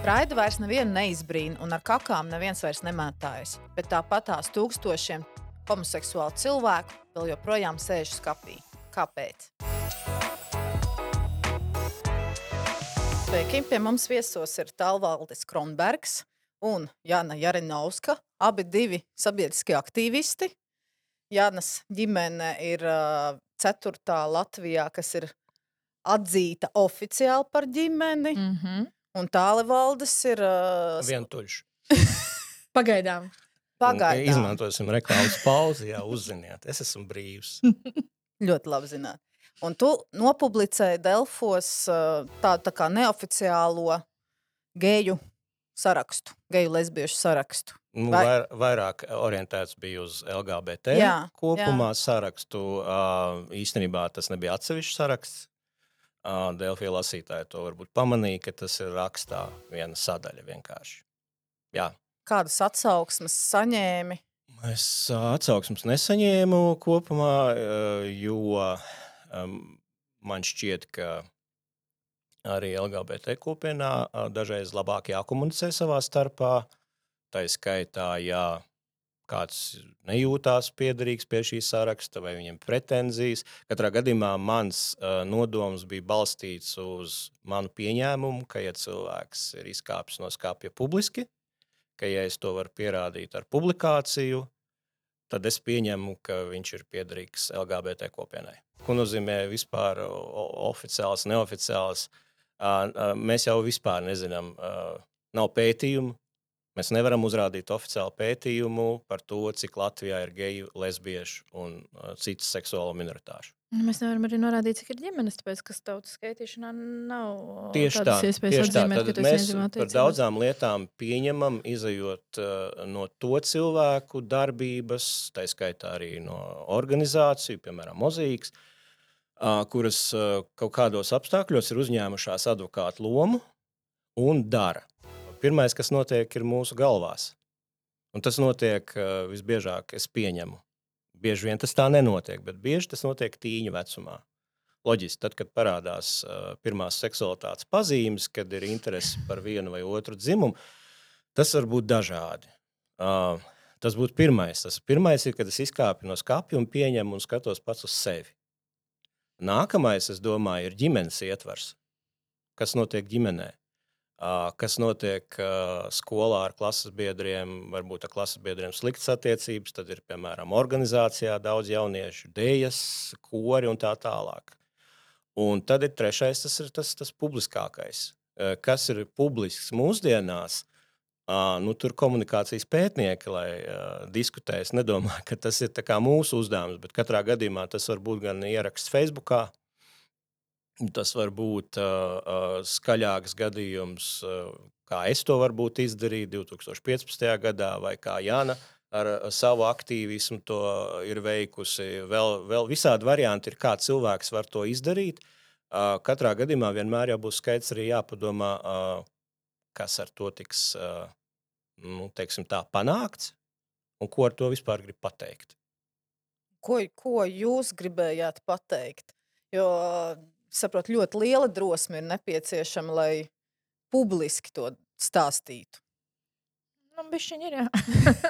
Raida vairs nevienu neizbrīna, un ar kakām neviens vairs nemētājas. Bet tāpat tās tūkstošiem homoseksuālu cilvēku vēl joprojām sēž skapī. Kāpēc? Sveiki! Pie mums viesos ir Talvaldis Kronbergs un Jana Jarinovska, abi divi sabiedriskie aktīvisti. Jānas ģimene ir uh, ceturtā Latvijā, kas ir atzīta oficiāli par ģimeni. Mm -hmm. Un tālvaldes ir. Uh, Vientuļš. Pagaidām. Pagaidām. Izmantosim reklāmas pauzi, jā, uzziniet. Es esmu brīvs. Ļoti labi zināt. Un tu nopublicēji Delfos tādu tā kā neoficiālo geju sarakstu, geju lesbiešu sarakstu. Nu, Vai- vair, vairāk orientēts bija uz LGBT Jā, kopumā sarakstu. Uh, īstenībā tas nebija atsevišķs saraksts. Delfija lasītāji to varbūt pamanīja, ka tas ir rakstā viena sadaļa vienkārši. Jā, Kādas atsauksmes saņēmi? Es atsauksmes nesaņēmu kopumā, ā, jo man šķiet, ka arī LGBT kopienā dažreiz labāk jākomunicē savā starpā. Tā ir skaitā, ja kāds nejūtās piederīgs pie šī saraksta vai viņam pretenzijas. Katrā gadījumā mans uh, nodoms bija balstīts uz manu pieņēmumu, ka, ja cilvēks ir izkāpis no skāpja publiski, ka, ja es to varu pierādīt ar publikāciju, tad es pieņemu, ka viņš ir piederīgs LGBT kopienai. Ko nozīmē vispār oficiāls, neoficiāls? Ā, ā, Mēs jau vispār nezinām, ā, nav pētījumu. Mēs nevaram uzrādīt oficiālu pētījumu par to, cik Latvijā ir geju, lesbiešu un ā, citas seksuālo minoritāšu. Nu, Mēs nevaram arī norādīt, cik ir ģimenes, tāpēc, ka tautas skaitīšanā nav Tieši tā, tādas iespējas tieši tā. atzīmēt, ka Tad esi mēs par daudzām lietām pieņemam, izējot uh, no to cilvēku darbības, tā skaitā arī no organizāciju, piemēram, mozīkas, uh, kuras uh, kaut kādos apstākļos ir uzņēmušās advokātu lomu un dara. Pirmais, kas notiek, ir mūsu galvās. Un tas notiek uh, visbiežāk, es pieņemu. Bieži vien tas tā nenotiek, bet bieži tas notiek tīņu vecumā. Loģiski, tad, kad parādās uh, pirmās seksualitātes pazīmes, kad ir interese par vienu vai otru dzimumu, tas var būt dažādi. Uh, tas būtu pirmais. Tas pirmais ir, kad es izkāpu no skāpja un pieņemu un skatos pats uz sevi. Nākamais, es domāju, ir ģimenes ietvers. Kas notiek ģimenē? Kas notiek skolā ar klases biedriem, varbūt ar klases biedriem sliktas attiecības, tad ir piemēram organizācijā daudz jauniešu, dēļas, kori un tā tālāk. Un tad ir trešais, tas ir tas, tas publiskākais. Kas ir publisks mūsdienās? Nu, tur komunikācijas pētnieki, lai diskutē, es nedomāju, ka tas ir mūsu uzdevums, bet katrā gadījumā tas var būt gan ieraksts Facebook, Tas var būt uh, skaļāks gadījums, uh, kā es to varbūt izdarīju 2015. gadā, vai kā Jana ar savu aktīvismu to ir veikusi. Vēl, vēl visādi varianti ir, kā cilvēks var to izdarīt. Uh, katrā gadījumā vienmēr būs skaidrs arī jāpadomā, uh, kas ar to tiks uh, nu, teiksim tā, panākts un ko ar to vispār grib pateikt. Ko, ko jūs gribējāt pateikt? Jo, saprotu, ļoti liela drosme ir nepieciešama, lai publiski to stāstītu. Nu, bišķiņ ir, jā.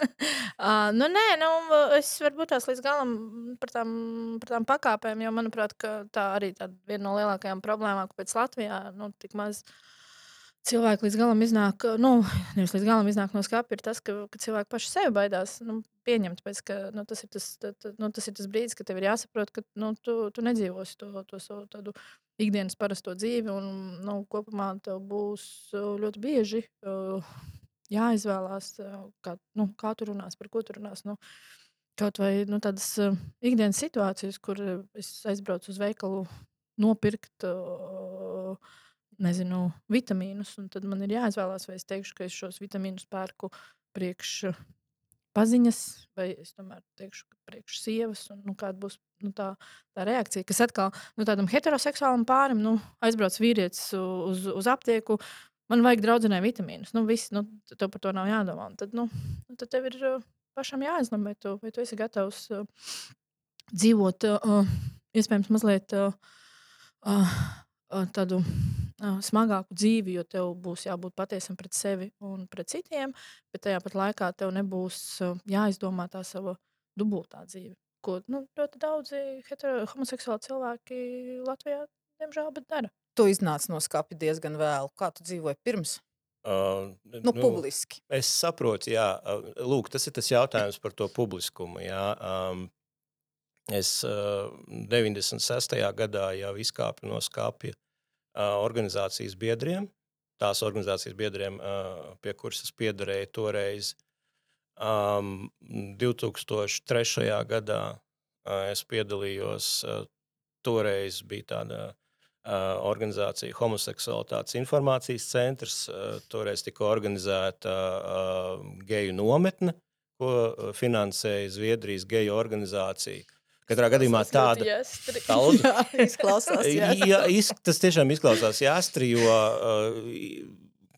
uh, nu, nē, nu, es varbūt tās līdz galam par tām, par tām pakāpēm, jo, manuprāt, tā arī tāda viena no lielākajām problēmām, kāpēc Latvijā nu, tik maz cilvēki līdz galam iznāk, nu, nevis līdz galam iznāk no skāpja, ir tas, ka, ka cilvēki paši sevi baidās nu, pieņemt, tāpēc, ka nu, tas, ir tas, tā, tā, nu, tas ir tas brīdis, kad tev ir jāsaprot, ka nu, tu, tu nedzīvosi to, to savu tādu ikdienas parasto dzīvi, un nu, kopumā tev būs uh, ļoti bieži uh, jāizvēlās, uh, kā, nu, kā tu runās, par ko tu runās. Nu, kaut vai nu, tādas uh, ikdienas situācijas, kur es aizbraucu uz veikalu nopirkt. Uh, nezinu, vitamīnus. un Tad man ir jāizvēlās, vai es teikšu, ka es šos vitamīnus pērku priekš uh, paziņas, vai es tomēr teikšu, ka priekš sievas. Un, nu, kāda būs nu, tā, tā reakcija? Kas atkal nu, tādam heteroseksuālam pārim nu, aizbrauc vīrietis uz, uz aptieku. Man vajag draudzenē vitamīnus. Nu, viss, nu, tev par to nav jādomā. Un Tad, nu, tad tev ir uh, pašam jāizlemj, vai tu, vai tu esi gatavs uh, dzīvot, uh, iespējams, mazliet uh, uh, tādu smagāku dzīvi, jo tev būs jābūt patiesam pret sevi un pret citiem, bet tajā pat laikā tev nebūs jāizdomā tā sava dubultā dzīve. Ko nu, ļoti daudzi hetero, homoseksuāli cilvēki Latvijā, diemžēl, dara. Tu iznāc no skapja diezgan vēlu. Kā tu dzīvoji pirms? Uh, Nu, publiski. Es saprotu, jā, lūk, tas ir tas jautājums par to publiskumu. Jā. Um, es uh, 96. gadā jau izkāpu no skāpja uh, organizācijas biedriem, tās organizācijas biedriem, pie kuras es piederēju toreiz. Um, 2003. gadā es piedalījos, toreiz bija tāda organizācija Homoseksualitātes informācijas centrs. Toreiz tika organizēta geju nometne, ko finansēja Zviedrijas geju organizācija. Katrā gadījumā tāda. Jā, izklausās. Jā. Jā, iz, tas tiešām izklausās jāstri, jo uh,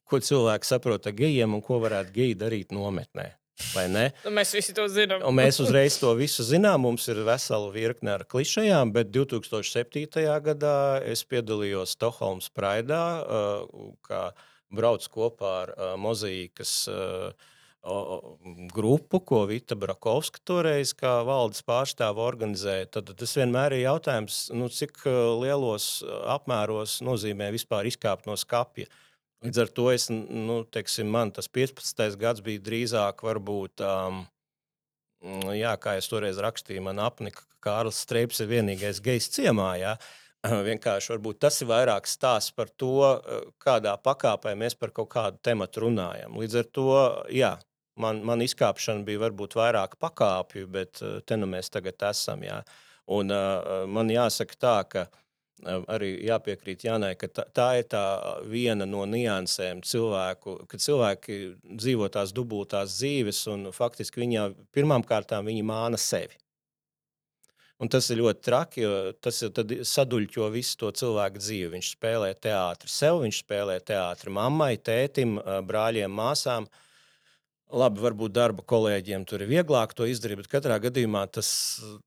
ko cilvēki saprot ar gejiem un ko varētu geji darīt nometnē. Nu, mēs visi to zinām. Un mēs uzreiz to visu zinām. Mums ir vesela virkne ar klišejām, bet 2007. gadā es piedalījos Stokholmas Praidā, uh, kā brauc kopā ar uh, mozaīkas uh, grupu, ko Vita Brakovska toreiz kā valdes pārstāve organizēja. Tad tas vienmēr ir jautājums, nu, cik uh, lielos uh, apmēros nozīmē vispār izkāpt no skapja. Līdz ar to es, nu, teiksim, man tas 15. gads bija drīzāk, varbūt, um, mm, jā, kā es toreiz rakstīju, man apnika, ka Kārlis Streips ir vienīgais gejs ciemā. Jā. Vienkārši varbūt tas ir vairāk stāsts par to, eh, kādā pakāpē mēs par kaut kādu tematu runājam. Līdz ar to, jā, man, man izkāpšana bija varbūt vairāk pakāpju, bet eh, te nu mēs tagad esam. Jā. Un uh, man jāsaka tā, ka uh, arī jāpiekrīt Jānai, ka tā, tā ir tā viena no niansēm cilvēku, kad cilvēki dzīvo tās dubultās dzīves un faktiski pirmām kārtām viņi māna sevi. Un tas ir ļoti traki, jo tas saduļķo visu to cilvēku dzīvi. Viņš spēlē teātri sev, viņš spēlē teātri mammai, tētim, brāļiem, māsām. Labi, varbūt darba kolēģiem tur ir vieglāk to izdarīt, bet katrā gadījumā tas,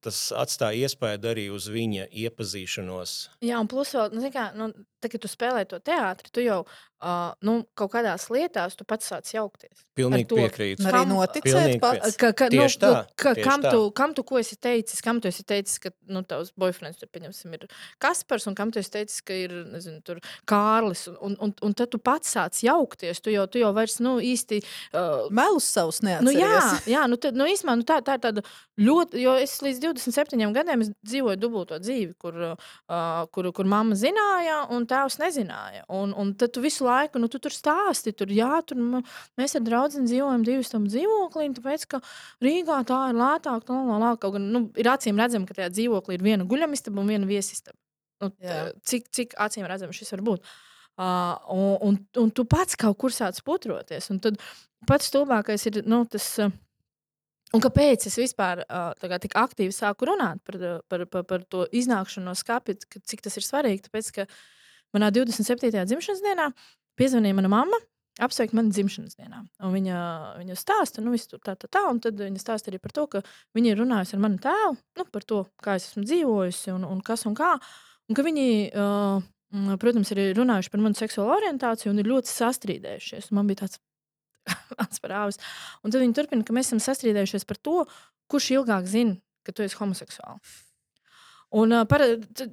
tas atstāja iespēju arī uz viņa iepazīšanos. Jā, un plus vēl, nu, kā, nu, tad, kad tu spēlē to teātri, tu jau uh, nu, kaut kādās lietās tu pats sāc jaukties. Pilnīgi to. piekrītu. Un arī noticēt pats. Ka, ka, nu, Tieši tā, nu, ka, kam, tā. tu, kam tu ko esi teicis? Kam tu esi teicis, ka nu, tavs boyfriends tur, pieņemsim, ir Kaspars, un kam tu esi teicis, ka ir nezinu, tur, Kārlis? Un, un, un, un tad tu pats sāc jaukties. Tu jau, tu jau vairs nu, īsti. Uh, Melus savus Nu, jā, neatceries. jā nu, tad, nu, īsumā, nu, tā, tā ir tāda ļoti. Jo es līdz 27 gadiem es dzīvoju dubulto dzīvi, kur, uh, kur, kur mamma zināja, un tēvs nezināja. Un, un tad tu visu laiku nu, tu tur stāsti, tur, jā, tur nu, mēs ar draugu dzīvojam divu stundu dzīvoklī, tāpēc, ka Rīgā tā ir lētāk. Tā, tā, tā, kaut gan nu, ir acīm redzama, ka tajā dzīvoklī ir viena guļamistaba un viena viesistaba. Nu, tā, cik, cik acīm redzams šis var būt? Uh, un, un, un tu pats kaut kur sāc putroties. Un tad pats stulbākais ir nu, tas. Uh, Un kāpēc es vispār kā tik aktīvi sāku runāt par, par, par, par to iznākšanu no skāpja, cik tas ir svarīgi? Tāpēc, ka manā 27. dzimšanas dienā piezvanīja mana mamma, apsveikt mani dzimšanas dienā. Un viņa, viņa stāsta, nu, tā, tā, tā, un tad viņa stāsta arī par to, ka viņa ir runājusi ar manu tēvu nu, par to, kā es esmu dzīvojusi un, un kas un kā. Un ka viņi, uh, protams, ir runājuši par manu seksuālo orientāciju un ir ļoti sastrīdējušies. Un man bija tāds atspērāvis. Un tad viņi turpina, ka mēs esam sastrīdējušies par to, kurš ilgāk zina, ka tu esi homoseksuāls. Un, uh, par,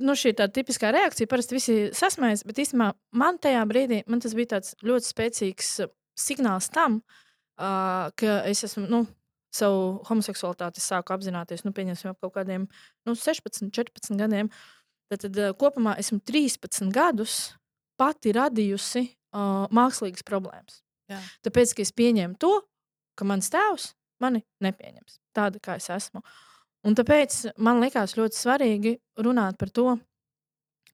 nu, šī tā tipiskā reakcija. Parasti visi sasmējas, bet īstenībā man tajā brīdī man tas bija tāds ļoti spēcīgs uh, signāls tam, uh, ka es esmu nu, savu homoseksualitāti sāku apzināties nu, pieņemsim, ap kaut kādiem nu, 16, 14 gadiem. Tad, tad uh, kopumā esmu 13 gadus pati radījusi uh, mākslīgas problēmas. Jā. Tāpēc, ka es pieņēmu to, ka mans tēvs mani nepieņems tādu, kā es esmu. Un tāpēc man liekas ļoti svarīgi runāt par to,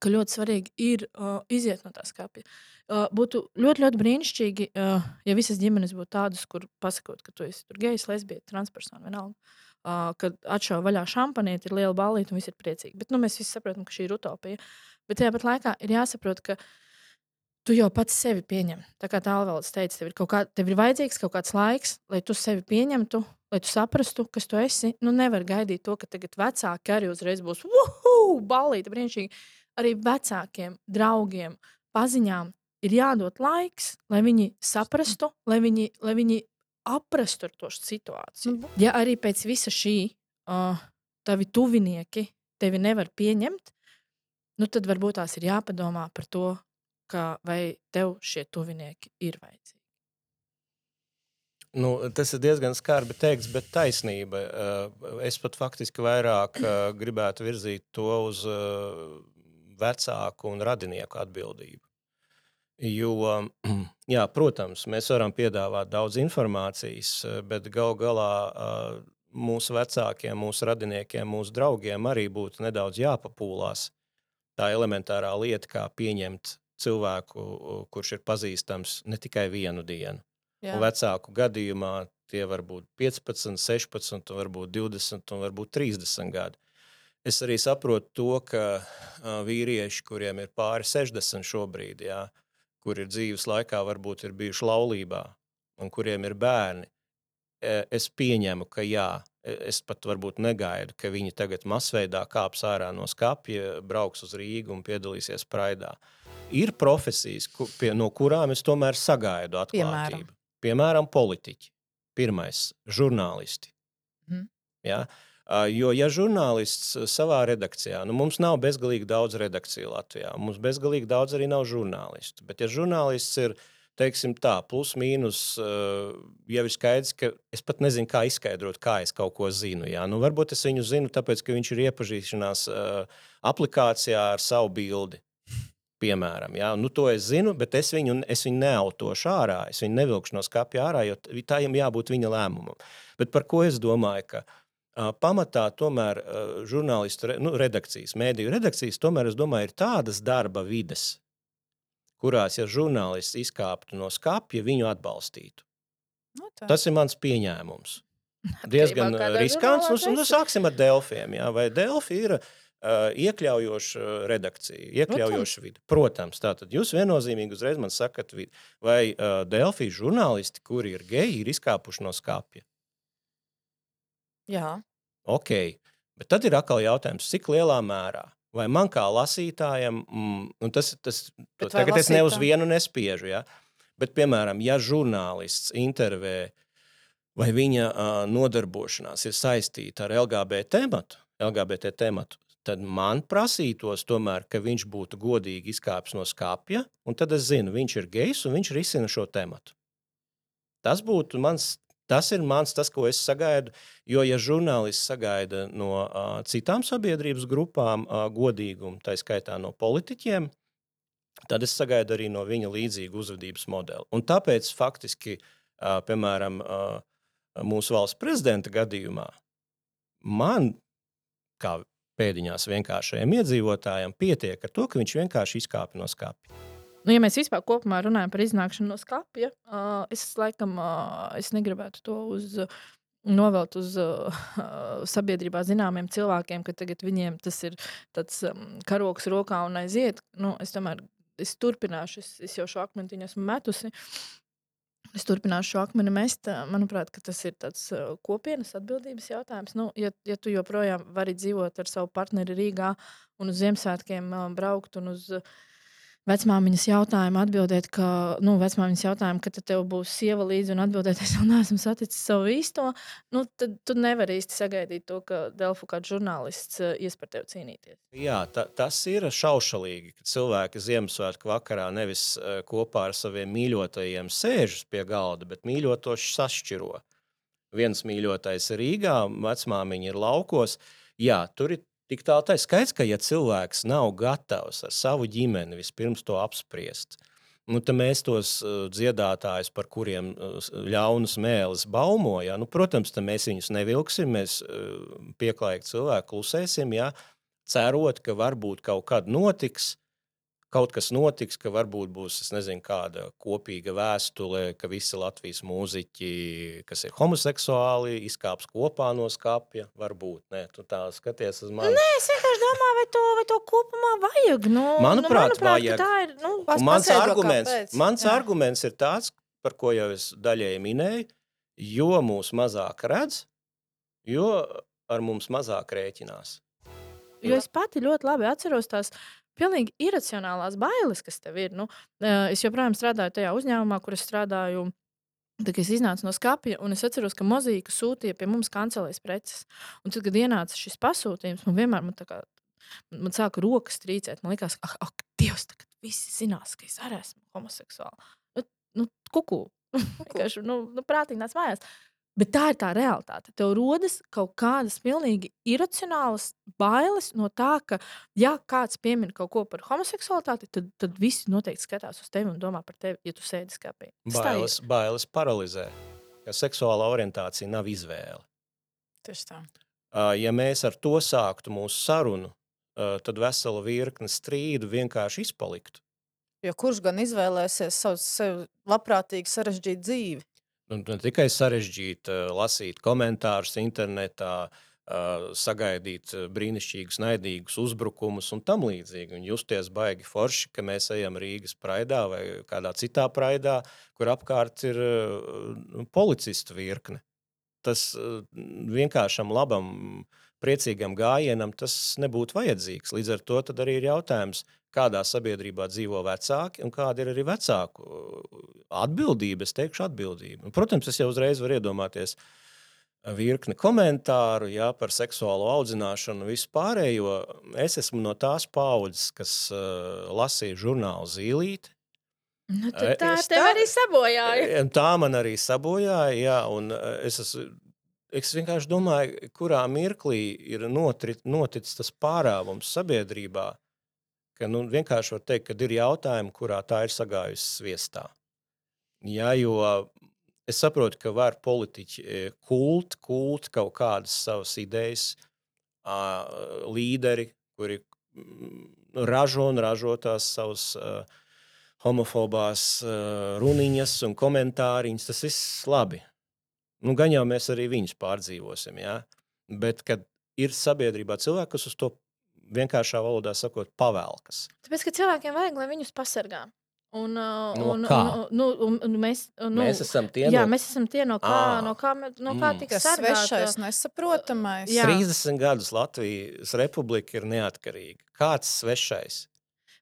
ka ļoti svarīgi ir uh, iziet no tā skāpja. Uh, būtu ļoti, ļoti brīnišķīgi, uh, ja visas ģimenes būtu tādas, kur pasakot, ka tu esi gejs, lesbieta, transpersona, vienalga. Uh, kad atšauja vaļā šampanieti, ir liela balīta un viss ir priecīgi. Bet nu, mēs visi saprotam, ka šī ir utopija. Bet tajā pat laikā ir jāsaprot, ka tu jau pats sevi pieņem. Tā kā tālvalds teica, tev ir, kā, tev ir vajadzīgs kaut kāds laiks, lai tu sevi pieņemtu, lai tu saprastu, kas tu esi. Nu, nevar gaidīt to, ka tagad vecāki arī uzreiz būs balīti, brīnišķīgi. Arī vecākiem, draugiem, paziņām ir jādod laiks, lai viņi saprastu, lai viņi, lai viņi aprastu to situāciju. Nu, Ja arī pēc visa šī uh, tavi tuvinieki tevi nevar pieņemt, nu tad varbūt tās ir jāpadomā par to, ka vai tev šie tuvinieki ir vajadzīgi. Nu, tas ir diezgan skarbi teikts, bet taisnība. Uh, Es pat faktiski vairāk uh, gribētu virzīt to uz uh, vecāku un radinieku atbildību. Jo, jā, protams, mēs varam piedāvāt daudz informācijas, bet gal galā mūsu vecākiem, mūsu radiniekiem, mūsu draugiem arī būtu nedaudz jāpapūlās. Tā elementārā lieta, kā pieņemt cilvēku, kurš ir pazīstams ne tikai vienu dienu. Jā. Un vecāku gadījumā tie var būt 15, 16, un varbūt 20 un varbūt 30 gadi. Es arī saprotu to, ka vīrieši, kuriem ir pāri 60 šobrīd, jā, kur ir dzīves laikā, varbūt ir bijuši laulībā, un kuriem ir bērni, e, es pieņemu, ka jā, e- es pat varbūt negaidu, ka viņi tagad masveidā kāps ārā no skapja, brauks uz Rīgu un piedalīsies Praidā. Ir profesijas, ku, pie, no kurām es tomēr sagaidu atklātību. Piemēram, Piemēram politiķi. Pirmais - žurnālisti. Mhm. Ja? Jo, ja žurnālists savā redakcijā, nu mums nav bezgalīgi daudz redakciju Latvijā, mums bezgalīgi daudz arī nav žurnālistu. Bet, ja žurnālists ir, teiksim, tā, plus mīnus, ā, jau ir skaidrs, ka es pat nezinu, kā izskaidrot, kā es kaut ko zinu. Jā. Nu, varbūt es viņu zinu, tāpēc, ka viņš ir iepazīšanās ā, aplikācijā ar savu bildi. Piemēram, jā, nu, to es zinu, bet es viņu, es viņu neautošu ārā. Es viņu nevilkšu no skāpja ārā, jo t- tā jām jābūt viņa lēmumam. Bet par ko es domāju? Ka, uh, pamatā tomēr uh, žurnālistu re, nu, redakcijas, mēdīju redakcijas, tomēr es domāju, ir tādas darba vides, kurās, ja žurnālists izkāptu no skāpja, viņu atbalstītu. Nu, tā. Tas ir mans pieņēmums. Diezgan riskants. tu esi. sāksim ar Delfiem. Jā. Vai Delfi ir iekļaujoša redakcija, iekļaujoša vide? Protams, tātad jūs viennozīmīgi uzreiz man sakat, vidi. vai uh, Delfi žurnālisti, kuri ir geji, ir izkāpuši no skāpja? Jā. Ok, bet tad ir atkal jautājums, cik lielā mērā? Vai man kā lasītājam, mm, un tas, tas vai tagad es ne uz lasītā- vienu nespiežu, ja? bet, piemēram, ja žurnālists intervē vai viņa uh, nodarbošanās ir saistīta ar LGBT tematu, LGBT tematu, tad man prasītos tomēr, ka viņš būtu godīgi izkāpis no skāpja, un tad es zinu, viņš ir gejs un viņš risina šo tematu. Tas būtu mans, tas ir mans, tas, ko es sagaidu. Jo, ja žurnālists sagaida no uh, citām sabiedrības grupām uh, godīgumu, tā skaitā no politiķiem, tad es sagaidu arī no viņa līdzīgu uzvedības modeli. Un tāpēc faktiski, uh, piemēram, uh, mūsu valsts prezidenta gadījumā, man, kā pēdiņās vienkāršajam iedzīvotājam, pietiek ar to, ka viņš vienkārši izkāpa no skāpja. Nu, ja mēs vispār kopumā runājam par iznākšanu no skāpja, uh, es laikam uh, es negribētu to uz. Uh, Novelt uz uh, sabiedrībā zināmiem cilvēkiem, ka tagad viņiem tas ir tāds um, karoks rokā un aiziet. Nu, es tomēr es turpināšu, es, es jau šo akmeni viņu esmu metusi. Es turpināšu šo akmeni mest. ā, Manuprāt, tas ir tāds ā, kopienas atbildības jautājums. Nu, ja, ja tu joprojām vari dzīvot ar savu partneri Rīgā un uz Ziemassvētkiem ā, braukt un uz ā, vecmāmiņas jautājumu atbildēt, ka, nu, vecmāmiņas jautājumu, ka tev būs sieva līdzi un atbildēt, es vēl neesmu saticis savu īsto, nu, tad tu nevari īsti sagaidīt to, ka Delfu kāds žurnālists ā, ies par tevi cīnīties. Jā, ta, tas ir šaušalīgi, ka cilvēki Ziemassvētku vakarā nevis uh, kopā ar saviem mīļotajiem sēžas pie galda, bet mīļotos sašķiro. Viens mīļotais ir Rīgā, vecmāmiņa ir laukos. Jā, tur ir tik tālu tā skaidrs, ka ja cilvēks nav gatavs ar savu ģimeni vispirms to apspriest, Nu, tad mēs tos uh, dziedātājus, par kuriem uh, ļaunas mēlis baumo, ja, nu, protams, mēs viņus nevilksim, mēs uh, pieklājīgi cilvēki klusēsim, ja, cerot, ka varbūt kaut kad notiks, kaut kas notiks, ka varbūt būs nezinu, kāda kopīga vēstule, ka visi Latvijas mūziķi, kas ir homoseksuāli, izkāps kopā no skāpja. Varbūt ne, tu tā skaties uz mani. Es vienkārši domāju, vai to, vai to kopumā vajag. Nu, Manuprāt, nu, manuprāt vajag. Tā ir. Nu, mans arguments, kāpēc. mans Jā. arguments ir tāds, par ko jau es daļēji minēju, jo mūs mazāk redz, jo ar mums mazāk rēķinās. Jo es pati ļoti labi atceros tās pilnīgi iracionālās bailes, kas tev ir. Nu, es joprojām strādāju tajā uzņēmumā, kur es strādāju. Tad, kad es iznācu no skāpja, un es atceros, ka mozīka sūtīja pie mums kancelēs preces. Un tad, kad ienāca šis pasūtījums, man vienmēr man, kā, man sāka rokas trīcēt. Man liekas, ak, ak Dievs, tagad visi zinās, ka es arī esmu homoseksuāls. Nu, nu, kuku. Vienkārši nu, nu, prātīgi nāc mājās. Bet tā ir tā realitāte. Tev rodas kaut kādas pilnīgi iracionālas bailes no tā, ka, ja kāds piemin kaut ko par homoseksualitāti, tad, tad visi noteikti skatās uz tevi un domā par tevi, ja tu sēdi skāpī. Bailes, bailes paralizē, ka seksuālā orientācija nav izvēle. Tieši tā. Ja mēs ar to sāktu mūsu sarunu, tad vesela virkne strīdu vienkārši izpaliktu. Jo kurš gan izvēlēsies savu sev labprātīgi sarežģītu dzīvi? Nu, ne tikai sarežģīt, lasīt komentārus internetā, sagaidīt brīnišķīgus, naidīgus uzbrukumus un tam līdzīgi. Un justies baigi forši, ka mēs ejam Rīgas praidā vai kādā citā praidā, kur apkārt ir nu, policistu virkne. Tas vienkāršam labam, priecīgam gājienam tas nebūtu vajadzīgs. Līdz ar to arī ir jautājums, kādā sabiedrībā dzīvo vecāki un kāda ir arī vecāku uh, atbildība. Es teikšu, atbildība. Protams, es jau uzreiz varu iedomāties uh, virkni komentāru jā, par seksuālo audzināšanu un vispārējo. Es esmu no tās paudzes, kas uh, lasīja žurnālu zīlīti. Nu, tā tev arī sabojāja. Tā man arī sabojāja, jā, un es esmu Es vienkārši domāju, kurā mirklī ir notrit, noticis tas pārāvums sabiedrībā, ka nu, vienkārši var teikt, ka ir jautājumi, kurā tā ir sagājusi sviestā. Ja, jo es saprotu, ka var politiķi e, kult, kult kaut kādas savas idejas, līderi, kuri mm, ražo un ražo tās savas homofobās runiņas un komentāriņas. Tas viss labi. Nu, gan jau mēs arī viņus pārdzīvosim. Ja? Bet, kad ir sabiedrībā cilvēki, kas uz to vienkāršā valodā sakot, pavēlkas. Tāpēc, ka cilvēkiem vajag, lai viņus pasargā. Un, uh, no un, un, nu, un, un mēs, nu, mēs esam tie, jā, no... mēs esam tie, no kā, À. no kā, no kā Mm. tika sargāta. svešais, nesaprotamais. Jā. 30 gadus Latvijas republika ir neatkarīga. Kāds svešais?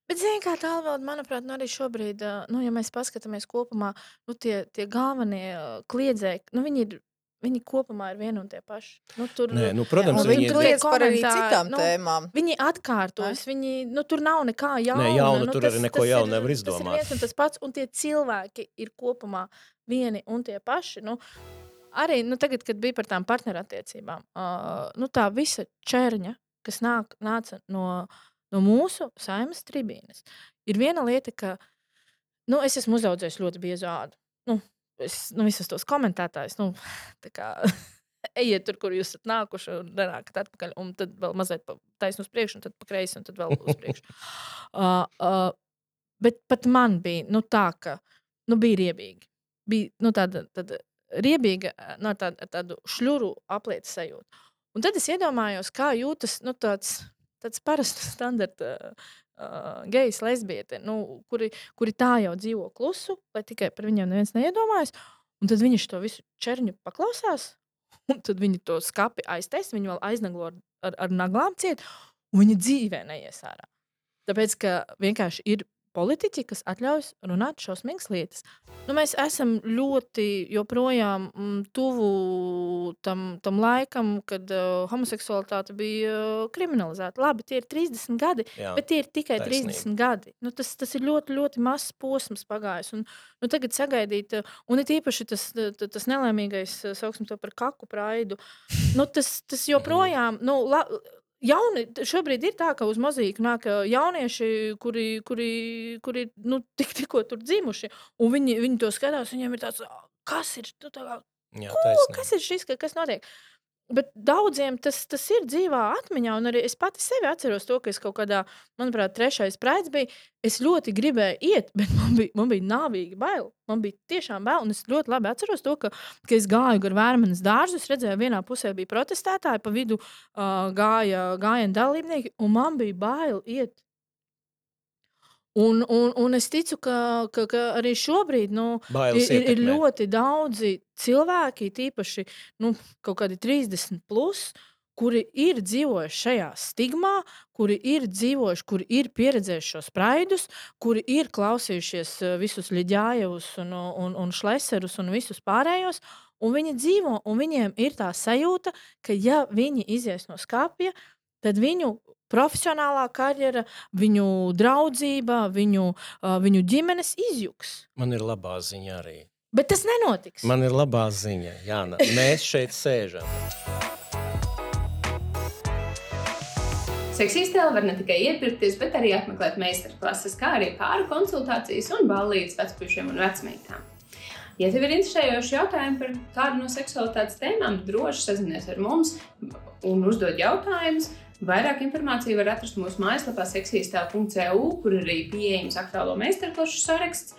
Bet, zināmā mērā, tā vēl, manuprāt, nu, arī šobrīd, ā, nu, ja mēs paskatāmies kopumā, nu, tie, tie galvenie ā, kliedzēji, nu, viņi, ir, viņi kopumā ir vieni un tie paši. Nu, tur, Nē, nu, protams, Un viņi viņi ir- kliedz par arī komentāri, citām nu, tēmām. Viņi atkārtojas, viņi, nu, tur nav nekā jauna. jauna, nu, tur arī neko tas jaunu nevar Tas izdomāt. ir viens un tas pats, un tie cilvēki ir kopumā vieni un tie paši. Nu, arī nu, tagad, kad bija par tām partnerattiecībām, uh, nu, tā visa čērņa, kas nāk, nāca no, no mūsu saimnes tribīnes, ir viena lieta, ka nu, es esmu uzaugusi ļoti biezu ādu. Nu, es, nu, visus tos komentētājus, nu, tā kā ejiet tur, kur jūs esat nākuši, un nenākat atpakaļ, un tad vēl mazliet taisnu uz priekšu, un tad pa kreisi, un tad vēl uz priekšu. uh, uh, bet pat man bija nu, tā, ka nu, bija riebīgi. Bija nu, tāda, tāda riebīga, no tāda, tādu šļuru aplietu sajūta. Un tad es iedomājos, kā jūtas nu, tāds, tāds parasts standarta uh, gejs, lesbiete, nu, kuri, kuri tā jau dzīvo klusu, lai tikai par viņiem neviens neiedomājas. Un tad viņi to visu čerņu paklausās, un tad viņi to skapi aiztais, viņi vēl aiznaglo ar, ar, ar naglām ciet, un viņi dzīvē neies ārā. Tāpēc, ka vienkārši ir politiķi, kas atļaujas runāt šausmīgas lietas. Nu, mēs esam ļoti joprojām mm, tuvu tam, tam laikam, kad uh, homoseksualitāte bija uh, kriminalizēta. Labi, tie ir 30 gadi, Jā. bet tie ir tikai taisnība. 30 gadi. Nu, tas, tas ir ļoti, ļoti mazs posms pagājis. Un, nu, tagad sagaidīt, uh, un it īpaši tas, t- tas nelaimīgais, uh, sauksim to par kaku praidu, nu, tas, tas joprojām. Nu, la, Jauni, šobrīd ir tā, ka uz mozīku nāk jaunieši, kuri, kuri, kuri nu, tik, tikko tur dzimuši. un Viņi, viņi to skatās, viņiem ir tāds, "Ā, kas ir, nu, tā kā, Jā, ko, kas ir šis, ka- kas notiek. Bet daudziem tas, tas ir dzīvā atmiņā, un arī es pati sevi atceros to, ka es kaut kādā, manuprāt, trešais praids bija. Es ļoti gribēju iet, bet man bija, man bija nāvīgi bail. Man bija tiešām bail, un es ļoti labi atceros to, ka, ka es gāju gar vērmenes dārzu. Es redzēju, vienā pusē bija protestētāji, pa vidu uh, gāja gājienu dalībnieki, un man bija bail iet. Un, un, un es ticu, ka, ka, ka arī šobrīd nu, ir, Bailes ir, ir ietekmē. ļoti daudzi cilvēki, tīpaši nu, kaut kādi 30 plus, kuri ir dzīvojuši šajā stigmā, kuri ir dzīvojuši, kuri ir pieredzējuši šos spraidus, kuri ir klausījušies eh, visus Liģājevus un, un, un Šleserus un visus pārējos. Un viņi dzīvo, un viņiem ir tā sajūta, ka, ja viņi izies no skāpja, tad viņu profesionālā karjera, viņu draudzība, viņu, uh, viņu ģimenes izjūgs. Man ir labā ziņa arī. Bet tas nenotiks. Man ir labā ziņa, Jāna. Mēs šeit sēžam. Seksistēli var ne tikai iepirkties, bet arī apmeklēt meistarklases, kā arī pāri konsultācijas un ballītes vecpušiem un vecmeitām. Ja tev ir interesējoši jautājumi par kādu no seksualitātes tēmām, droši sazinies ar mums un uzdod jautājumus. Vairāk informāciju var atrast mūsu mājaslapā seksistēl.eu, kur arī pieejams aktuālo meistarklašu saraksts.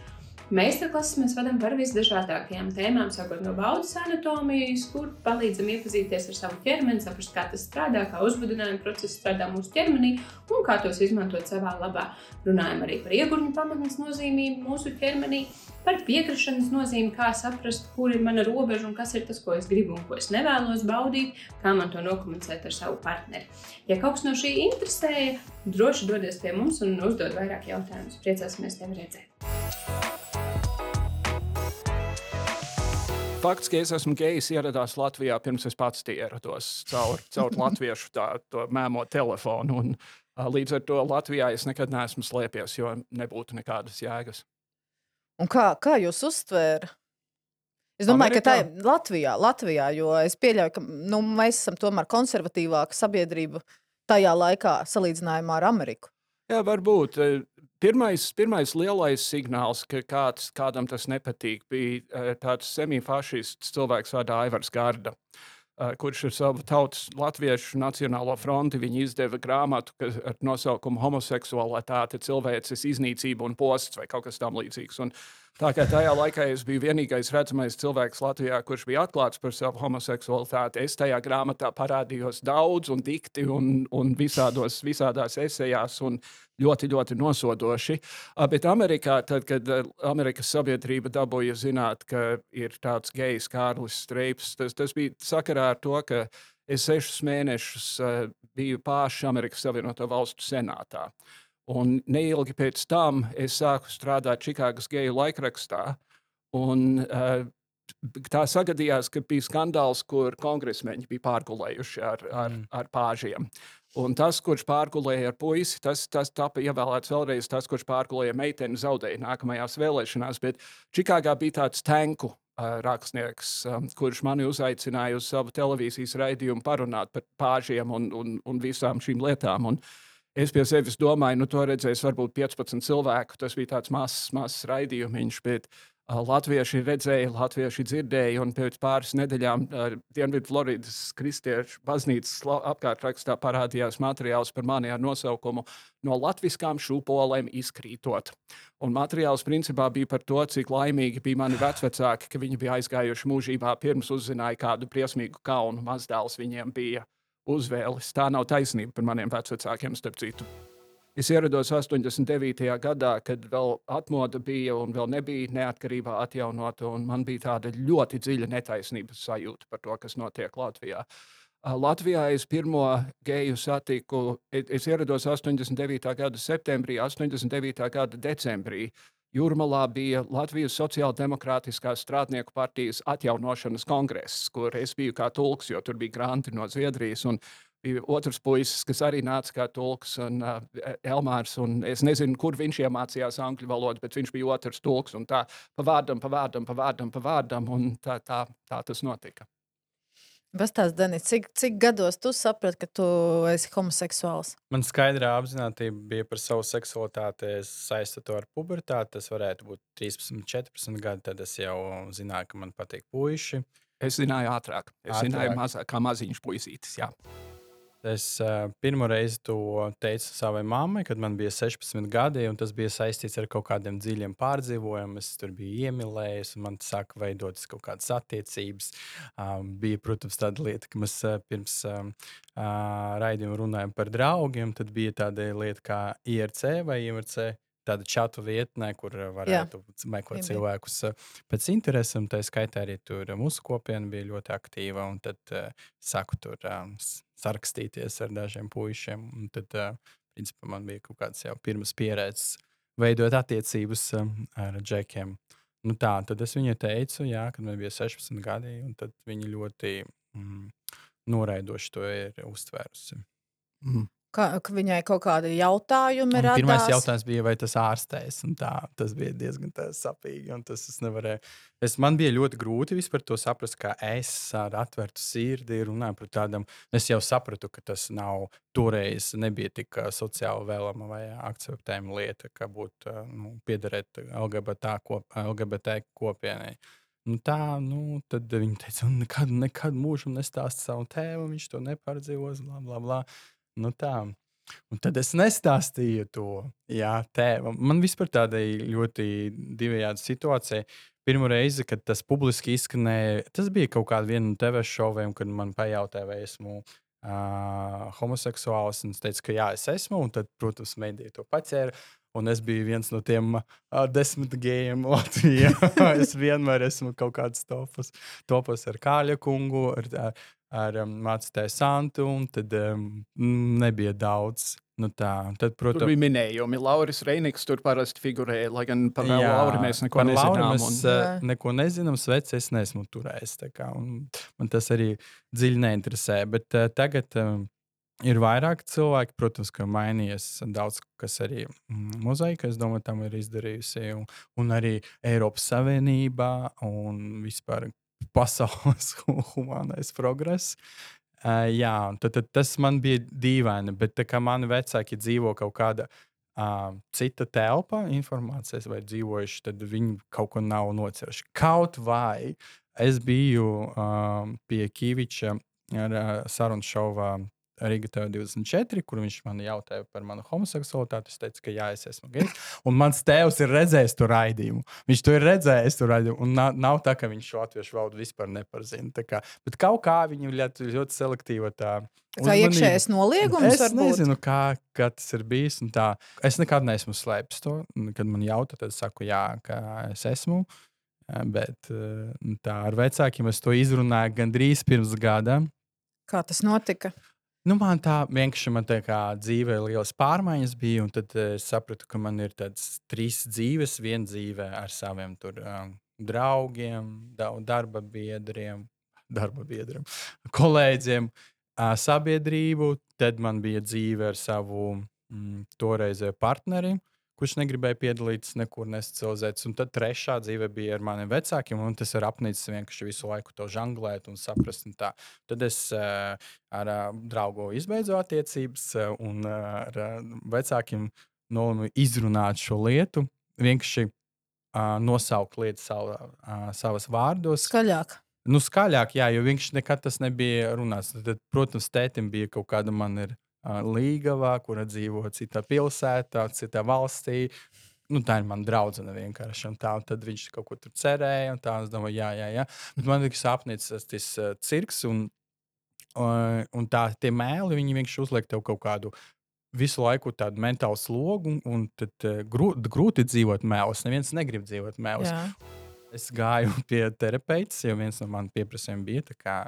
Meistarklases mēs vadām par visdažādākajām tēmām, sākot no baudas anatomijas, kur palīdzam iepazīties ar savu ķermeni, saprast, kā tas strādā, kā uzbudinājuma process strādā mūsu ķermenī un kā tos izmantot savā labā. Runājam arī par iegurņu pamatnes nozīmību mūsu ķermenī, par piekrišanas nozīmi, kā saprast, kur ir mana robeža un kas ir tas, ko es gribu un ko es nevēlos baudīt, kā man to nokomunicēt ar savu partneri. Ja kaut kas no šī interesēja, droši dodies pie mums un uzdod vairāk jautājumus. Priecāsimies tevi redzēt! Fakts, ka es esmu gejs, ieradās Latvijā pirms es pats ierados caur, caur latviešu tā, mēmo telefonu. Un, uh, līdz ar to Latvijā es nekad neesmu slēpies, jo nebūtu nekādas jēgas. Un kā, kā jūs uztvērat? Es domāju, Amerikā? ka tā ir Latvijā, Latvijā, jo es pieļauju, ka nu, mēs esam tomēr konservatīvāka sabiedrība tajā laikā salīdzinājumā ar Ameriku. Jā, varbūt. Pirmais, pirmais lielais signāls, ka kāds, kādam tas nepatīk, bija uh, tāds semifašists cilvēks vārdā Aivars Gārda, uh, kurš ar savu tautas latviešu nacionālo fronti izdeva grāmatu kas, ar nosaukumu Homoseksualitāte, cilvēces iznīcība un posts vai kaut kas tamlīdzīgs. Tā kā tajā laikā es biju vienīgais redzamais cilvēks Latvijā, kurš bija atklāts par savu homoseksualitāti. Es tajā grāmatā parādījos daudz un dikti un, un visādos, visādās esejās. Un, ļoti, ļoti nosodoši. Bet Amerikā, tad, kad Amerikas sabiedrība dabūja zināt, ka ir tāds gejs Kārlis Streips, tas, tas bija sakarā ar to, ka es sešus mēnešus biju pārši Amerikas Savienoto Valstu senātā. Un neilgi pēc tam es sāku strādāt Čikāgas geju laikrakstā. Un, uh, tā sagadījās, ka bija skandāls, kur kongresmeņi bija pārgulējuši ar, ar, mm. ar pāžiem. Un tas, kurš pārgulēja ar puisi, tas, tas tika ievēlēts vēlreiz. Tas, kurš pārgulēja meiteni, zaudēja nākamajās vēlēšanās. Bet Čikāgā bija tāds tanku uh, rakstnieks, um, kurš mani uzaicināja uz savu televīzijas raidījumu parunāt par pāžiem un, un, un visām šīm lietām. Un es pie sevis domāju, nu, to redzēs varbūt 15 cilvēku. Tas bija tāds mazs, mazs raidījums. Bet Latvieši redzēja, latvieši dzirdēja, un pēc pāris nedēļām Dienvidfloridas kristiešu baznīcas apkārtrakstā parādījās materiāls par mani ar nosaukumu No latviskām šūpolēm izkrītot. Un materiāls principā bija par to, cik laimīgi bija mani vecvecāki, ka viņi bija aizgājuši mūžībā pirms uzzināja kādu briesmīgu kaunu mazdēls viņiem bija uzvēlis. Tā nav taisnība par maniem vecvecākiem, starp citu. Es ierados 89. gadā, kad vēl atmoda bija un vēl nebija neatkarībā atjaunota, un man bija tāda ļoti dziļa netaisnības sajūta par to, kas notiek Latvijā. Latvijā es pirmo geju satiku, es ierados 89. gada septembrī, 89. gada decembrī. Jūrmalā bija Latvijas Sociāldemokrātiskās strādnieku partijas atjaunošanas kongress, kur es biju kā tulks, jo tur bija granti no Zviedrijas. Bija otrs puisis, kas arī nāca kā tulks, un uh, Elmārs. Un es nezinu, kur viņš iemācījās angļu valodu, bet viņš bija otrs tulks. Tā pa vārdam, pa vārdam, pa vārdam, pa vārdam, un tā, tā, tā tas notika. Pastāst, Denis, cik, cik gados tu saprati, ka tu esi homoseksuāls? Man skaidrā apziņotība bija par savu seksualitāti. Es saistīju to ar pubertāti. Tas varētu būt 13, 14 gadi. Tad es jau zināju, ka man patīk puiši. Es zināju ātrāk. Es ātrāk. zināju, mazā, kā maziņš puisītis. Jā. Es uh, pirmo reizi to teicu savai mammai, kad man bija 16 gadi, un tas bija saistīts ar kaut kādiem dziļiem pārdzīvojumiem. Es tur biju iemīlējies, un man sāka veidoties kaut kādas attiecības. Um, bija, protams, tāda lieta, ka mēs uh, pirms um, uh, raidījuma runājām par draugiem. Tad bija tāda lieta kā IRC vai IRC tāda čatu vietnē, kur varētu Jā. meklēt cilvēkus pēc interesēm. Tā skaitā arī tur mūsu kopiena bija ļoti aktīva. Tad uh, saku tur um, sarakstīties ar dažiem puišiem. Un tad, uh, principā, man bija kaut kāds jau pirms pieredzes veidot attiecības um, ar džekiem. Nu tā, tad es viņai teicu, jā, kad man bija 16 gadi, un viņa ļoti mm, noraidoši to ir uztvērusi. Mm. Ka, ka viņai kaut kādi jautājumi radās. Pirmais jautājums bija, vai tas ārstēs. Tā, tas bija diezgan sapīgi. un Tas es nevarēju. Es, man bija ļoti grūti vispār to saprast, kā es ar atvērtu sirdi runāju par tādām. Es jau sapratu, ka tas nav toreiz nebija tik sociāli vēlama vai akceptējama lieta, kā būt nu, piederēt LGBT, kop, LGBT kopienai. Nu, tā, nu, tad viņi teica, nekad, nekad mūžam nestāst savam tēvam, viņš to nepārdzīvos, bla, bla, bla. Nu, tā. Un tad es nestāstīju to jā, tēvam. Man vispār tāda ļoti divējāda situācija. Pirmā reize, kad tas publiski izskanēja, tas bija kaut kāda no TV šoviem, kad man pajautāja, vai esmu uh, homoseksuāls. Es teicu, ka jā, es esmu. Un tad, protams, mēdīja to paķēra. Un es biju viens no tiem uh, desmit gejiem Latvijā. es vienmēr esmu kaut kāds topos, topos ar Kāļa kungu, ar, ar, ar um, mācītāju Santu, un tad um, nebija daudz. Nu tā, tad, Tur protams, bija minējumi. Lauris Reinigs tur parasti figurēja, lai gan par Jā, Lauru mēs neko nezinām. Mēs un-. Jā. neko nezinām, sveic, es neesmu turējis. kā, un Man tas arī dziļi neinteresē. Bet uh, tagad um, ir vairāk cilvēki, protams, ka mainījies daudz kas arī mm, mozaika, es domāju, tam ir izdarījusi. Un, un arī Eiropas Savienībā un vispār pasaules humānais progress. Uh, jā, tad, tad tas man bija dīvaini, bet tā kā mani vecāki dzīvo kaut kādā uh, cita telpa, informācijas vai dzīvojuši, tad viņi kaut ko nav nocēluši. Kaut vai es biju um, pie Kīviča ar uh, sarunu šovā Riga TV24, kur viņš man jautāja par manu homoseksualitāti. Es teicu, ka jā, es esmu gejs. Un mans tēvs ir redzējis to raidījumu. Viņš to ir redzējis, to raidījumu. Un nav, nav tā, ka viņš šo latviešu valodu vispār nepazina. Tā Kā, bet kaut kā viņi ļoti, ļoti selektīva tā. Uzmanība. iekšējais noliegums Es varbūt. nezinu, kā, kā tas ir bijis. tā. Es nekad neesmu slēpis to. Kad man jautā, tad es saku, jā, ka es esmu. Eh, Bet eh, tā ar vecākiem es to izrunāju gandrīz pirms gada. Kā tas notika? Nu, man tā vienkārši man tā kā dzīvē lielas pārmaiņas bija, un tad eh, es sapratu, ka man ir tādas trīs dzīves, viena dzīve ar saviem tur, um, draugiem, dau- darba biedriem, darba biedriem, kolēģiem, uh, sabiedrību. Tad man bija dzīve ar savu mm, toreizēju partneri, kurš negribēja piedalīties, nekur nesocializēties. Un tad trešā dzīve bija ar maniem vecākiem, un tas ir apnicis vienkārši visu laiku to žanglēt un saprast. Un tā. tad es uh, ar uh, draugu izbeidzu attiecības, uh, un uh, ar uh, vecākiem nolēmu izrunāt šo lietu. Vienkārši uh, nosaukt lietas savā, uh, savas vārdos. Skaļāk. Nu, skaļāk, jā, jo viņš nekad tas nebija runāts. Tad, tad, protams, tētim bija kaut kāda man ir uh, līgava, kura dzīvo citā pilsētā, citā valstī. Nu, tā ir mana draudzene vienkārši. Tā, tad viņš kaut ko tur cerēja. un Tā, es domāju, jā, jā, jā. Bet man liekas, apnicis tas, uh, cirks. Un, uh, un tā, tie mēli, viņi vienkārši uzliek tev kaut kādu visu laiku tādu mentālu slogu. Un, un tad uh, grūti, grūti dzīvot mēlos. Neviens negrib dzīvot mēlos. Jā. Es gāju pie terapeita, jo viens no maniem pieprasījumiem bija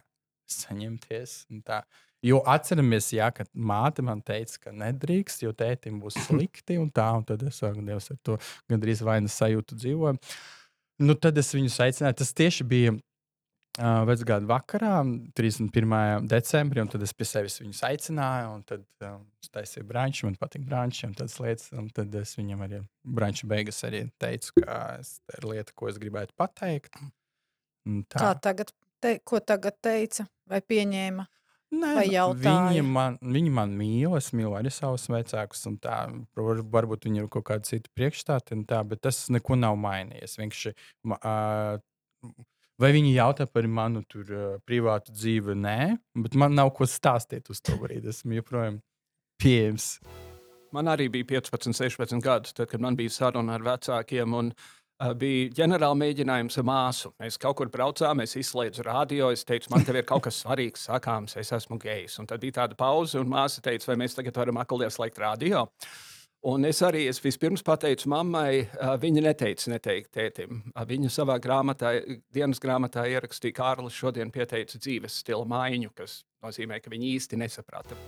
saņemties. un tā. Jo atceramies, jā, ka māte man teica, ka nedrīkst, jo tētim būs slikti. Un tā, un tad es saku, Dievs, ar to gandrīz vainas sajūtu dzīvoju. Nu, tad es viņu aicināju. Tas tieši bija uh, vecgāda vakarā, 31. decembrī, un tad es pie sevis viņus aicināju. un Tad um, es taisīju brāņķi, man patīk brāņķi un tādas lietas. Un tad es viņam arī brāņķa beigas arī teicu, ka es, tā ir lieta, ko es gribētu pateikt. Un tā. Kā tagad, te, ko tagad teica vai pieņēma? Nē, Vai nu, jautāja? Viņi man, viņi man mīl, es mīlu arī savus vecākus. un Tā, var- varbūt viņiem ir kaut kāda cita priekšstāta, un tā, bet tas neko nav mainījies. Vienkārši, ā, vai viņi jautā par manu tur, ā, privātu dzīvi? Nē, bet man nav ko stāstīt uz to brīdi. Esmu joprojām pieejams. Man arī bija 15, 16 gadi, tad, kad man bija saruna ar vecākiem. Un, uh, bija ģenerāla mēģinājums ar māsu. Mēs kaut kur braucām, es izslēdzu radio. Es teicu, man te ir kaut kas svarīgs, sakāms, es esmu gejs. Un tad bija tāda pauze, un māsa teica, vai mēs tagad varam aklīgi slēgt radio. Un es arī es vispirms pateicu mammai, uh, viņa neteica neteikt tētim. Uh, viņa savā grāmatā, dienas grāmatā ierakstīja, ka Kārlis šodien pieteica dzīves stila maiņu, kas nozīmē, ka viņa īsti nesaprata.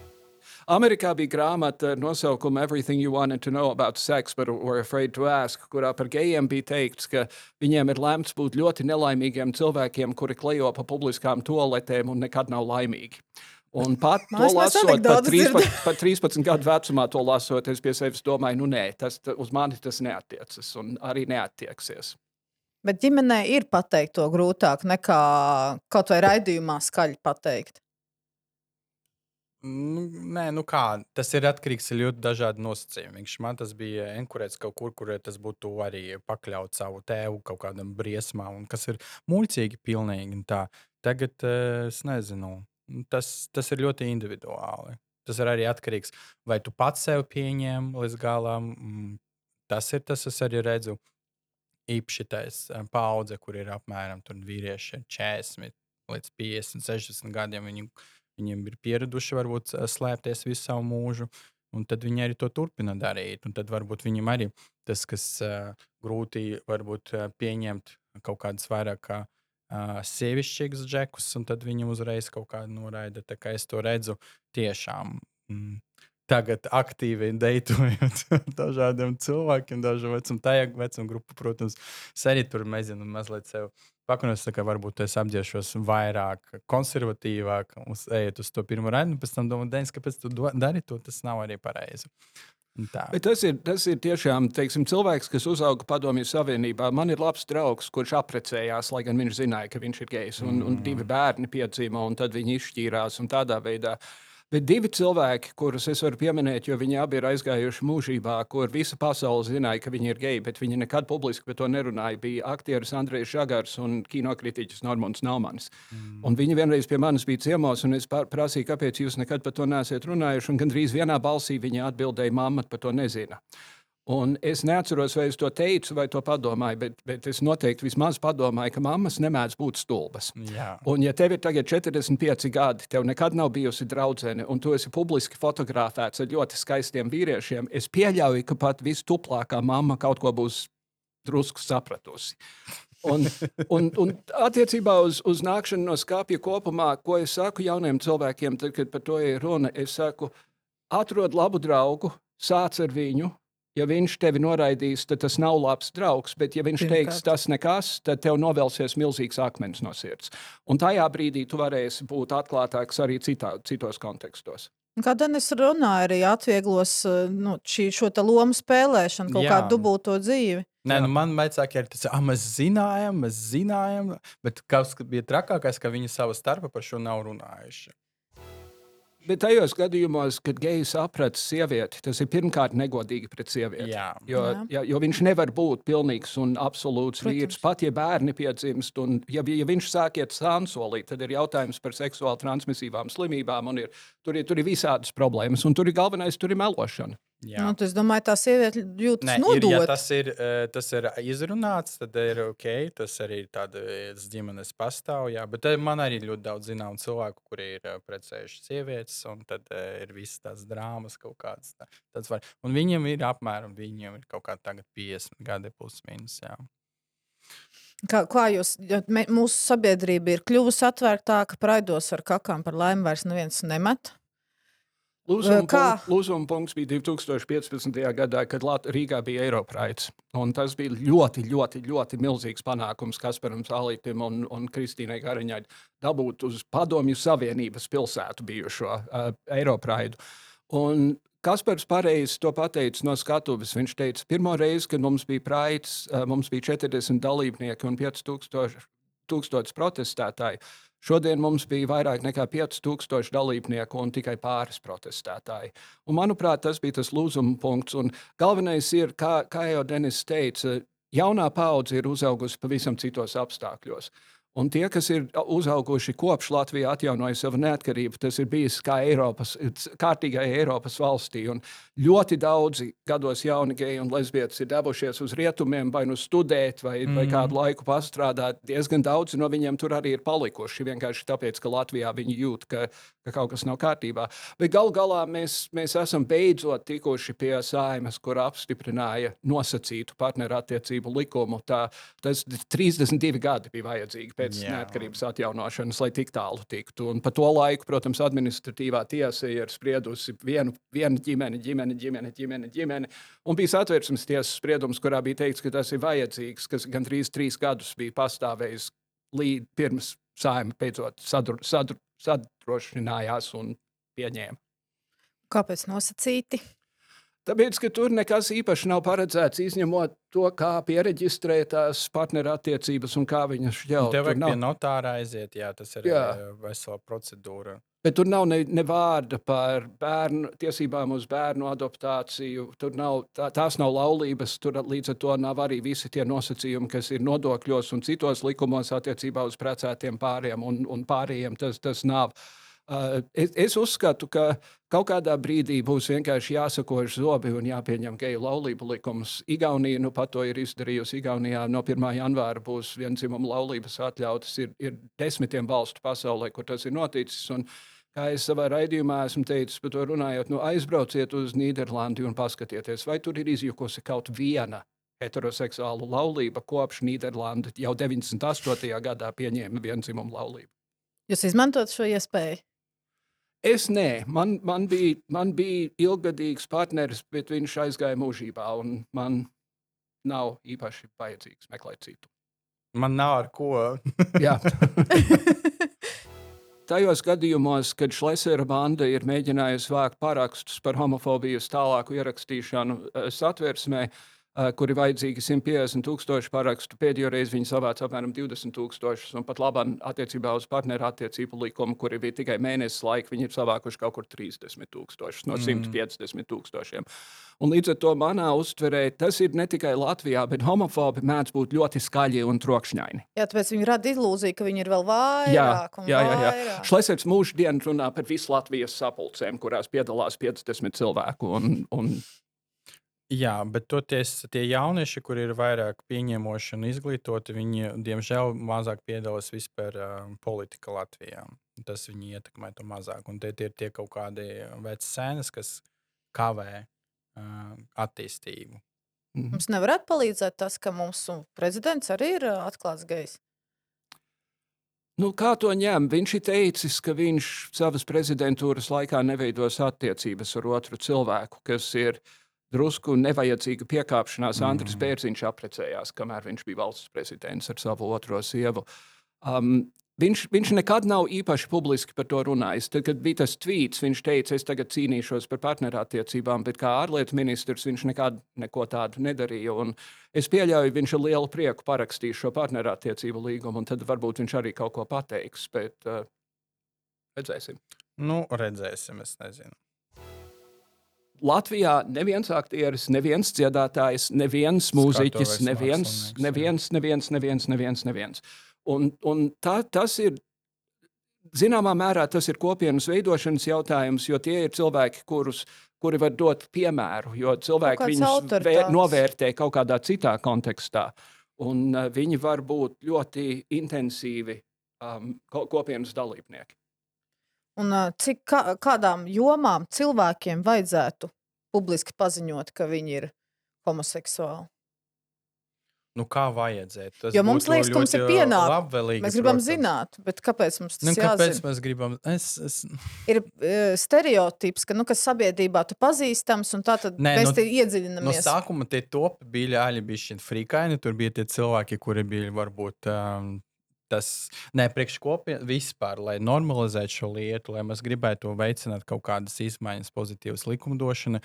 Amerikā bija grāmata ar nosaukumu Everything You Wanted to Know About Sex, but Were Afraid to Ask, kurā par gejiem bija teikts, ka viņiem ir lemts būt ļoti nelaimīgiem cilvēkiem, kuri klejo pa publiskām toaletēm un nekad nav laimīgi. Un pat to Mās, mēs lasot, pat anekdotas 13, pat 13 gadu vecumā to lasot, es pie sevis domāju, nu nē, tas ta- uz mani tas neatiecas un arī neattieksies. Bet ģimenē ir pateikt to grūtāk nekā kaut vai raidījumā skaļi pateikt. Nu, nē, nu kā, tas ir atkarīgs no ļoti dažādiem nosacījumiem. Viņš man tas bija enkurēts kaut kur, kur tas būtu arī pakļauts savu tēvu kaut kādam briesmām, kas ir muļķīgi pilnīgi. Tā. Tagad eh, es nezinu, tas, tas ir ļoti individuāli. Tas ir arī atkarīgs vai tu pats sev pieņem līdz galam. Mm, Tas ir tas, es arī redzu. Īpaši tā paudze, kur ir apmēram vīrieši 40 līdz 50, 60 gadiem. Viņi Viņiem ir pieraduši varbūt slēpties visu savu mūžu, un tad viņi arī to turpina darīt. Un tad varbūt viņam arī tas, kas uh, grūti varbūt uh, pieņemt kaut kādas vairāk uh, sievišķīgas džekus, un tad viņam uzreiz kaut kāda noraida. Tā kā es to redzu tiešām. Mm. Tagad aktīvi deitojot dažādiem cilvēkiem, dažu vecumu, tajā vecuma grupu, protams, es arī tur mēģinu mazliet sev pakonus, ka varbūt es apģēršos vairāk, konservatīvāk, ejot uz to pirmo raidu, un pēc tam domāju, Dēns, kāpēc tu dari to, tas nav arī pareizi. Tas ir, tas ir tiešām teiksim, cilvēks, kas uzauga Padomju Savienībā. Man ir labs draugs, kurš apprecējās, lai gan viņš zināja, ka viņš ir gejs. Un, un divi bērni piedzima, un tad viņi izšķīrās tādā veidā. Bet divi cilvēki, kurus es varu pieminēt, jo viņi abi ir aizgājuši mūžībā, kur visa pasaule zināja, ka viņi ir geji, bet viņi nekad publiski par to nerunāja, bija aktieris Andrejs Žagars un kinokritiķis Normons Naumanis. Mm. Un viņi vienreiz pie manis bija ciemos, un es prasīju, kāpēc jūs nekad par to neesat runājuši. Un gandrīz vienā balsī viņa atbildēja, mamma par to nezina. Un es neatceros, vai es to teicu, vai to padomāju, bet, bet es noteikti vismaz padomāju, ka mammas nemēdz būt stulbas. Jā. Un, ja tev ir tagad 45 gadi, tev nekad nav bijusi draudzene, un tu esi publiski fotografēts ar ļoti skaistiem vīriešiem, es pieļauju, ka pat vistuplākā mamma kaut ko būs drusku sapratusi. Un, un, un attiecībā uz, uz nākšanu no skāpja kopumā, ko es saku jauniem cilvēkiem, tad, kad par to ir runa, es saku, atrod labu draugu, sāc ar viņu. Ja viņš tevi noraidīs, tad tas nav labs draugs, bet ja viņš Pirmkārt. teiks, tas nekas, tad tev novelsies milzīgs akmens no sirds. Un tajā brīdī tu varēsi būt atklātāks arī citā, citos kontekstos. Un Kā Denis runāja, arī atvieglos eh, nu, šī, šo te lomu spēlēšanu, kaut Jā. kādu dubulto dzīvi. Nē, nu man vecāki ir tas, ah, mēs zinājām, mēs zinājām, bet kas bija trakākais, ka viņi savā starpā par šo nav runājuši. Bet tajos gadījumos, kad gejs saprata sievieti, tas ir pirmkārt negodīgi pret sievieti. Jā. Jo, Jā. jo viņš nevar būt pilnīgs un absolūts Protams. vīrs. Pat ja bērni piedzimst, un ja, ja viņš sāk iet sānsolī, tad ir jautājums par seksuāli transmisīvām slimībām. un Ir, tur, ir, tur ir visādas problēmas, un tur ir galvenais, tur ir melošana. Jā. Nu, es domāju, tā sieviete jūtas Nē, ir, ja nodota. tas, ir, eh, tas ir izrunāts, tad ir ok. Tas arī tādas ģimenes pastāv. Jā. Bet eh, man arī ļoti daudz zināmu cilvēku, kuri ir eh, precējuši sievietes, un tad ir visas tās drāmas kaut kādas. Tā, tāds var. Un viņiem ir apmēram viņiem ir kaut tagad 50 gadi plus mīnus. Kā, kā jūs, mūsu sabiedrība ir kļuvusi atvērtāka, praidos ar kakām par laimi vairs neviens nemet. Lūzuma Kā? punkts, lūzuma punkts bija 2015. gadā, kad Lat Rīgā bija Eiropraids. Un tas bija ļoti, ļoti, ļoti milzīgs panākums Kasparam Zālītam un, un Kristīnai Gariņai dabūt uz Padomju Savienības pilsētu bijušo uh, Eiropraidu. Un Kaspars pareizi to pateica no skatuves. Viņš teica, pirmo reizi, kad mums bija praids, uh, mums bija 40 dalībnieki un 5000 tūkstotis protestētāji. Šodien mums bija vairāk nekā 5000 dalībnieku un tikai pāris protestētāji. Un, manuprāt, tas bija tas lūzuma punkts. Un galvenais ir, kā, kā jau Denis teica, jaunā paudze ir uzaugusi pavisam citos apstākļos. Un tie, kas ir uzauguši kopš Latvija atjaunoja savu neatkarību, tas ir bijis kā Eiropas, kārtīgai Eiropas valstī. Un ļoti daudzi gados jauni geji un lesbietes ir devušies uz rietumiem, vai nu studēt, vai, mm. vai kādu laiku pastrādāt. Diezgan daudzi no viņiem tur arī ir palikuši. Vienkārši tāpēc, ka Latvijā viņi jūt, ka, ka kaut kas nav kārtībā. Bet galu galā mēs, mēs esam beidzot tikuši pie saimas, kur apstiprināja nosacītu partnerattiecību likumu. Tā, tas 32 gadi bija vajadzīgi pēc Jā. neatkarības atjaunošanas, lai tik tālu tiktu. Un pa to laiku, protams, administratīvā tiesa ir spriedusi vienu, vienu ģimeni, ģimeni, ģimeni, ģimeni, ģimeni. Un bija satversmes tiesas spriedums, kurā bija teikts, ka tas ir vajadzīgs, kas gandrīz trīs gadus bija pastāvējis līdz pirms saima beidzot sadru, sadru, sadrošinājās un pieņēma. Kāpēc nosacīti? Tāpēc, ka tur nekas īpaši nav paredzēts, izņemot to, kā pieregistrēt tās partnerattiecības un kā viņas šķelt. Tev vajag pie notāra aiziet, jā, tas ir Jā. jā. vesela procedūra. bet tur nav ne, ne vārda par bērnu, tiesībām uz bērnu adoptāciju. Tur nav, tā, tās nav laulības, tur līdz ar to nav arī visi tie nosacījumi, kas ir nodokļos un citos likumos attiecībā uz precētiem pāriem un, un pārējiem. Tas, tas nav. Uh, es, es uzskatu, ka kaut kādā brīdī būs vienkārši jāsakož zobi un jāpieņem geju laulību likums. Igaunija nu, pat to ir izdarījusi. Igaunijā no 1. janvāra būs vienzimuma laulības atļautas. Ir, ir desmitiem valstu pasaulē, kur tas ir noticis. Un, kā es savā raidījumā esmu teicis, par to runājot, nu, aizbrauciet uz Nīderlandi un paskatieties, vai tur ir izjukusi kaut viena heteroseksuāla laulība, kopš Nīderlanda jau 98. gadā pieņēma vienzimumu laulību. Jūs izmantojat šo iespēju? Es nē, man, man, bija, man bija ilgadīgs partneris, bet viņš aizgāja mūžībā, un man nav īpaši vajadzīgs meklēt citu. Man nav ar ko. Jā. Tajos gadījumos, kad Šlesera banda ir mēģinājusi vākt parakstus par homofobijas tālāku ierakstīšanu satversmē, eh, kur ir vajadzīgi 150 tūkstoši parakstu, pēdējo reizi viņi savāca apmēram 20 tūkstošus, un pat labāk attiecībā uz partneru attiecību likumu, kuri bija tikai mēnesis laika, viņi ir savākuši kaut kur 30 tūkstošus no 150 tūkstošiem. Un līdz ar to manā uztverē tas ir ne tikai Latvijā, bet homofobi mēdz būt ļoti skaļi un trokšņaini. Jā, tāpēc viņi rada ilūziju, ka viņi ir vēl vairāk. un jā, jā, jā. vairāk. Šlesers mūžu dienu runā par visu Latvijas sapulcēm, kurās piedalās 50 cilvēku. Un, un, Jā, bet toties tie jaunieši, kur ir vairāk pieņemoši un izglītoti, viņi diemžēl mazāk piedalās vispār uh, politikā Latvijā. Tas viņi ietekmē to mazāk. Un tie, tie ir tie kaut kādi veci sēnes, kas kavē uh, attīstību. Mums nevarētu palīdzēt tas, ka mūsu prezidents arī ir atklāts gejs. nu, kā to ņem? Viņš ir teicis, ka viņš savas prezidentūras laikā neveidos attiecības ar otru cilvēku, kas ir drusku nevajadzīga piekāpšanās. Andris Mhm. Bērziņš apprecējās, kamēr viņš bija valsts prezidents ar savu otro sievu. Um, Viņš, viņš nekad nav īpaši publiski par to runājis. Tad, kad bija tas tvīts, viņš teica, es tagad cīnīšos par partnerattiecībām, bet kā ārlietu ministrs viņš nekad neko tādu nedarīja. Un es pieļauju, viņš ar lielu prieku parakstīs šo partnerattiecību līgumu, un tad varbūt viņš arī kaut ko pateiks. Bet uh, redzēsim. Nu, redzēsim, es nezinu. Latvijā neviens aktieris, neviens dziedātājs, neviens mūziķis, neviens, neviens, neviens, neviens, neviens, neviens. Un, un tā, tas ir, zināmā mērā, tas ir kopienas veidošanas jautājums, jo tie ir cilvēki, kurus, kuri var dot piemēru, jo cilvēki viņus vē, novērtē kaut kādā citā kontekstā. Un uh, viņi var būt ļoti intensīvi um, ko- kopienas dalībnieki. Un cik kā, kādām jomām cilvēkiem vajadzētu publiski paziņot, ka viņi ir homoseksuāli? Nu, kā vajadzētu? Tas Jo mums liekas, ka mums ir pienākums. Mēs gribam protams. zināt, bet kāpēc mums tas Nu, kāpēc jāzina? mēs gribam? Es, es... Ir uh, stereotips, ka nu, kas sabiedrībā tu pazīstams, un tā tad Nē, mēs nu, te No sākuma tie topi bija ļaļi, bija šie frikaini. Tur bija tie cilvēki, kuri bija varbūt um, tas ne priekškopienas vispār, lai normalizētu šo lietu, lai mēs gribētu veicināt kaut kādas izmaiņas, pozitīvas likumdošana.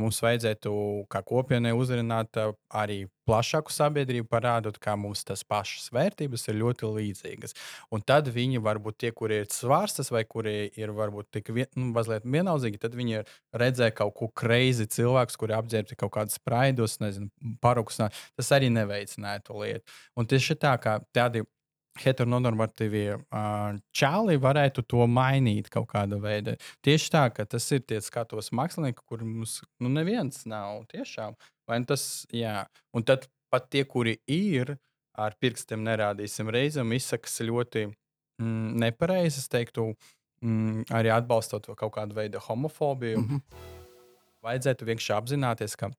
Mums vajadzētu kā kopienai uzrunāt arī plašāku sabiedrību, parādot, kā mums tas pašas vērtības ir ļoti līdzīgas. Un tad viņi varbūt tie, kuri ir svārstas vai kuri ir varbūt tik vien, nu, mazliet vienaldzīgi, tad viņi redzēja kaut ko kreizi cilvēkus, kuri apģērbti kaut kādus spraidus, nezinu, paruksnā. Tas arī neveicināja to lietu. Un tieši tā kā tādi heteronormatīvie uh, čāli varētu to mainīt kaut kādā veidā. Tieši tā, ka tas ir tie skatos mākslinieki, kur mums nu, neviens nav tiešām. Vai nu tas, jā, un tad pat tie, kuri ir, ar pirkstiem nerādīsim reizēm, izsakas ļoti mm, nepareizi. Es teiktu, mm, arī atbalstot kaut kādu veidu homofobiju. Mm -hmm. Vajadzētu vienkārši apzināties, ka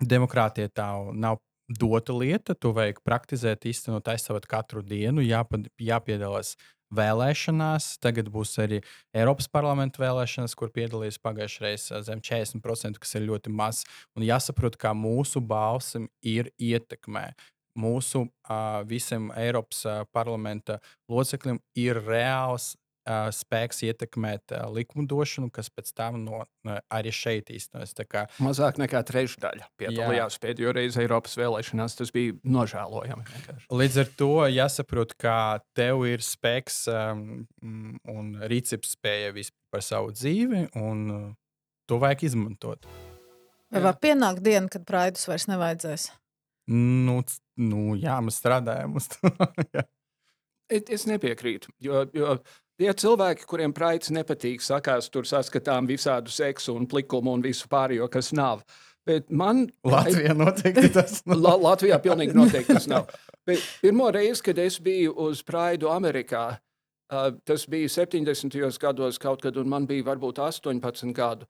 demokrātija tā nav dota lieta, to vajag praktizēt, īstenot, aizstāvot katru dienu, jāpad, jāpiedalās vēlēšanās. Tagad būs arī Eiropas parlamenta vēlēšanas, kur piedalījās pagājušajā reizē zem 40%, kas ir ļoti maz. Un jāsaprot, kā mūsu balsim ir ietekmē. Mūsu uh, visiem Eiropas uh, parlamenta locekļiem ir reāls spēks ietekmēt uh, likumdošanu, kas pēc tam no, uh, arī šeit īstenojas. Kā... Mazāk nekā trešdaļa piedalījās pēdējo reizi Eiropas vēlēšanās. Tas bija nožēlojami. Vienkārši. Līdz ar to jāsaprot, ka tev ir spēks um, un rīcības spēja par savu dzīvi, un uh, to vajag izmantot. Vai var pienākt diena, kad praidus vairs nevajadzēs? Nu, nu, jā, mēs strādājam uz to. es nepiekrītu. Jo, jo Tie cilvēki, kuriem praids nepatīk, sakās, tur saskatām visādu seksu un plikumu un visu pārējo, kas nav. Bet man Latvijā noteikti tas nav. La, Latvijā pilnīgi noteikti tas nav. Bet pirmo reizi, kad es biju uz Praidu Amerikā, uh, tas bija 70. gados kaut kad, un man bija varbūt 18 gadu.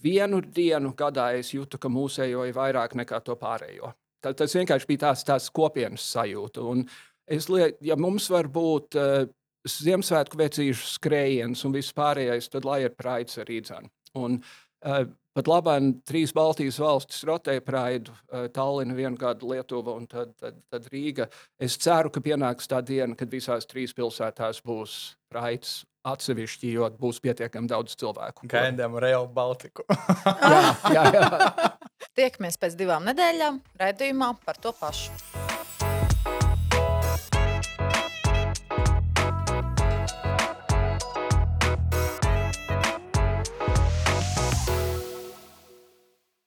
Vienu dienu gadā es jūtu, ka mūsējo ir vairāk nekā to pārējo. Tā, tas vienkārši bija tās, tās kopienas sajūta. Un es lieku, ja mums var būt uh, Ziemassvētku vecīšu skrējiens un viss pārējais, tad lai ir praids arī dzēn. Un uh, pat labāk trīs Baltijas valstis rotē praidu, uh, Tallina vienu gadu Lietuva un tad, tad, tad Rīga. Es ceru, ka pienāks tā diena, kad visās trīs pilsētās būs praids atsevišķi, jo būs pietiekami daudz cilvēku. Gaidām Real Baltiku. jā, jā, jā. Tiekamies pēc divām nedēļām raidījumā par to pašu.